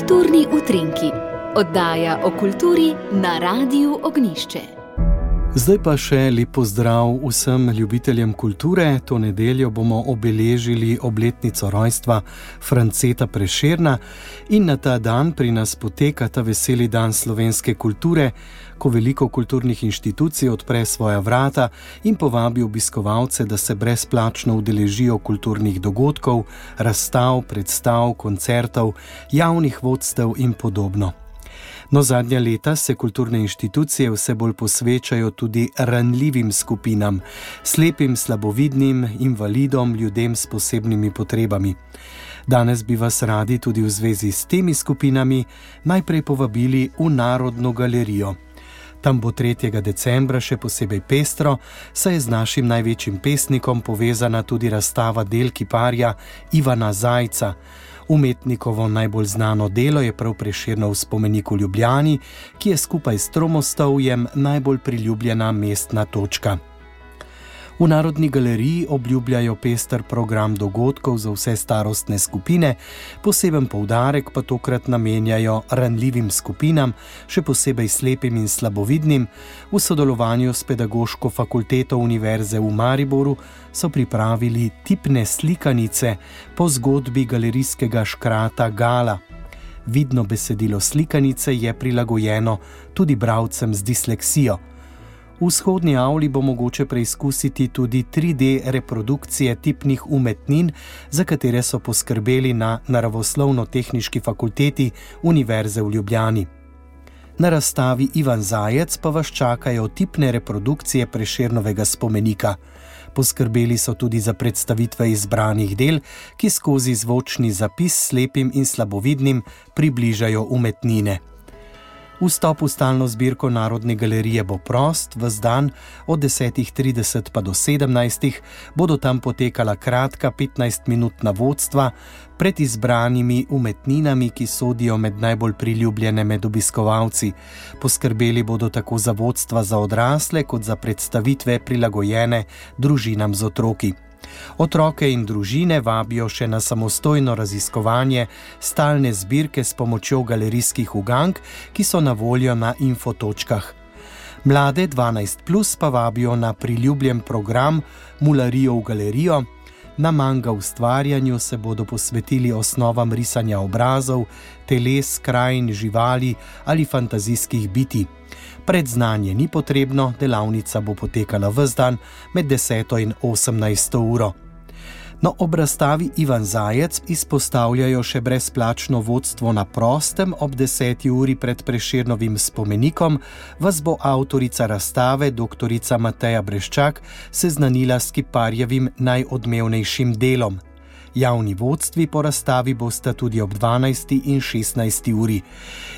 Kulturni utrinki, oddaja o kulturi na Radiu Ognišče. Zdaj pa še lepo zdrav vsem ljubiteljem kulture. To nedeljo bomo obeležili obletnico rojstva Franceta Prešerna in na ta dan pri nas poteka ta veseli dan slovenske kulture, ko veliko kulturnih inštitucij odpre svoja vrata in povabi obiskovalce, da se brezplačno udeležijo kulturnih dogodkov, razstav, predstav, koncertov, javnih vodstev in podobno. No, zadnja leta se kulturne inštitucije vse bolj posvečajo tudi ranljivim skupinam, slepim, slabovidnim, invalidom, ljudem s posebnimi potrebami. Danes bi vas radi tudi v zvezi s temi skupinami najprej povabili v Narodno galerijo. Tam bo 3. decembra še posebej pestro, saj je z našim največjim pesnikom povezana tudi razstava del kiparja Ivana Zajca. Umetnikovo najbolj znano delo je prav preširno v spomeniku Ljubljani, ki je skupaj s Tromostovjem najbolj priljubljena mestna točka. V Narodni galeriji obljubljajo pester program dogodkov za vse starostne skupine, poseben poudarek pa tokrat namenjajo ranljivim skupinam, še posebej slepim in slabovidnim. V sodelovanju s Pedagoško fakulteto Univerze v Mariboru so pripravili tipne slikanice po zgodbi galerijskega škrata Gala. Vidno besedilo slikanice je prilagojeno tudi bralcem z disleksijo. V vzhodni avli bo mogoče preizkusiti tudi 3D reprodukcije tipnih umetnin, za katere so poskrbeli na Naravoslovno-tehnički fakulteti Univerze v Ljubljani. Na razstavi Ivan Zajec pa vas čakajo tipne reprodukcije preširnovega spomenika. Poskrbeli so tudi za predstavitve izbranih del, ki skozi zvočni zapis slepim in slabovidnim približajo umetnine. Vstop v stalno zbirko Narodne galerije bo prost, v zdan od 10.30 pa do 17. bodo tam potekala kratka 15-minutna vodstva pred izbranimi umetninami, ki sodijo med najbolj priljubljene med obiskovalci. Poskrbeli bodo tako za vodstva za odrasle, kot za predstavitve prilagojene družinam z otroki. Otroke in družine vabijo še na samostojno raziskovanje stalne zbirke s pomočjo galerijskih ugank, ki so na voljo na infotočkah. Mlade 12 plus pa vabijo na priljubljen program Mularijo v galerijo. Na manga ustvarjanju se bodo posvetili osnovam risanja obrazov, teles, krajin, živali ali fantazijskih biti. Predznanje ni potrebno, delavnica bo potekala v zdan med 10 in 18 uro. No, ob razstavi Ivan Zajec izpostavljajo še brezplačno vodstvo na prostem ob 10. uri pred preširnovim spomenikom, vas bo avtorica razstave, dr. Mateja Breščak, seznanila s kiparjevim najodmevnejšim delom. Javni vodstvi po razstavi bosta tudi ob 12. in 16. uri.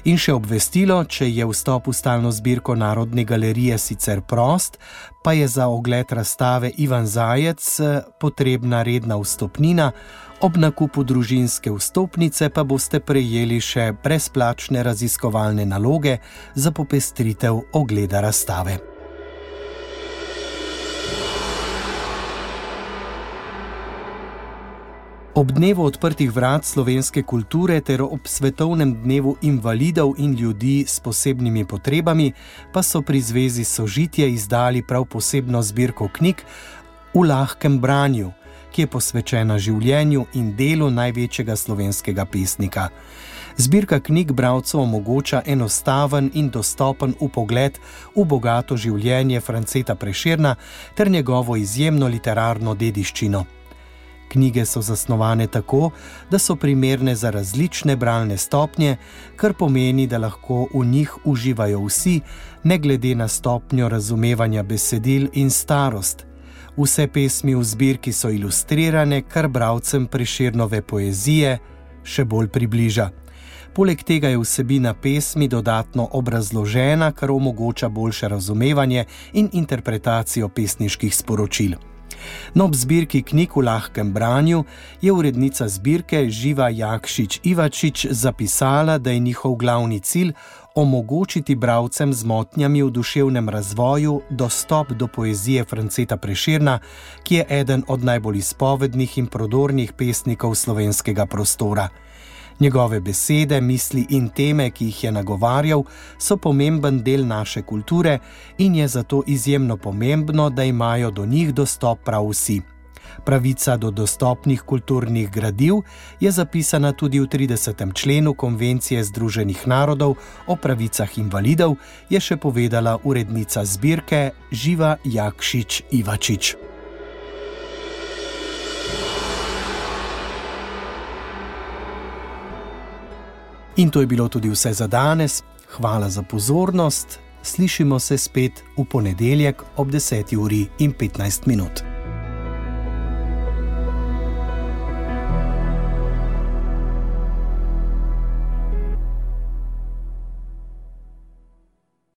In še obvestilo, če je vstop v stalno zbirko Narodne galerije sicer prost, pa je za ogled razstave Ivan Zajec eh, potrebna redna vstopnina, ob nakupu družinske vstopnice pa boste prejeli še brezplačne raziskovalne naloge za popestritev ogleda razstave. Ob dnevu odprtih vrat slovenske kulture ter ob svetovnem dnevu invalidov in ljudi s posebnimi potrebami, pa so pri Zvezi Sožitje izdali prav posebno zbirko knjig v lahkem branju, ki je posvečena življenju in delu največjega slovenskega pesnika. Zbirka knjig bralcev omogoča enostaven in dostopen upogled v bogato življenje Franceta Preširna ter njegovo izjemno literarno dediščino. Knjige so zasnovane tako, da so primerne za različne bralne stopnje, kar pomeni, da lahko v njih uživajo vsi, ne glede na stopnjo razumevanja besedil in starost. Vse pesmi v zbirki so ilustrirane, kar bralcem preširnove poezije še bolj približa. Poleg tega je vsebina pesmi dodatno obrazložena, kar omogoča boljše razumevanje in interpretacijo pesniških sporočil. No, ob zbirki knjig v lahkem branju je urednica zbirke Živa Jakšič Ivačič zapisala, da je njihov glavni cilj omogočiti bralcem z motnjami v duševnem razvoju dostop do poezije Franceta Preširna, ki je eden od najbolj izpovednih in prodornih pesnikov slovenskega prostora. Njegove besede, misli in teme, ki jih je nagovarjal, so pomemben del naše kulture in je zato izjemno pomembno, da imajo do njih dostop prav vsi. Pravica do dostopnih kulturnih gradiv je zapisana tudi v 30. členu Konvencije Združenih narodov o pravicah invalidov, je še povedala urednica zbirke Živa Jakšič Ivačič. In to je bilo tudi vse za danes. Hvala za pozornost. Slišimo se spet v ponedeljek ob 10. uri in 15 minut.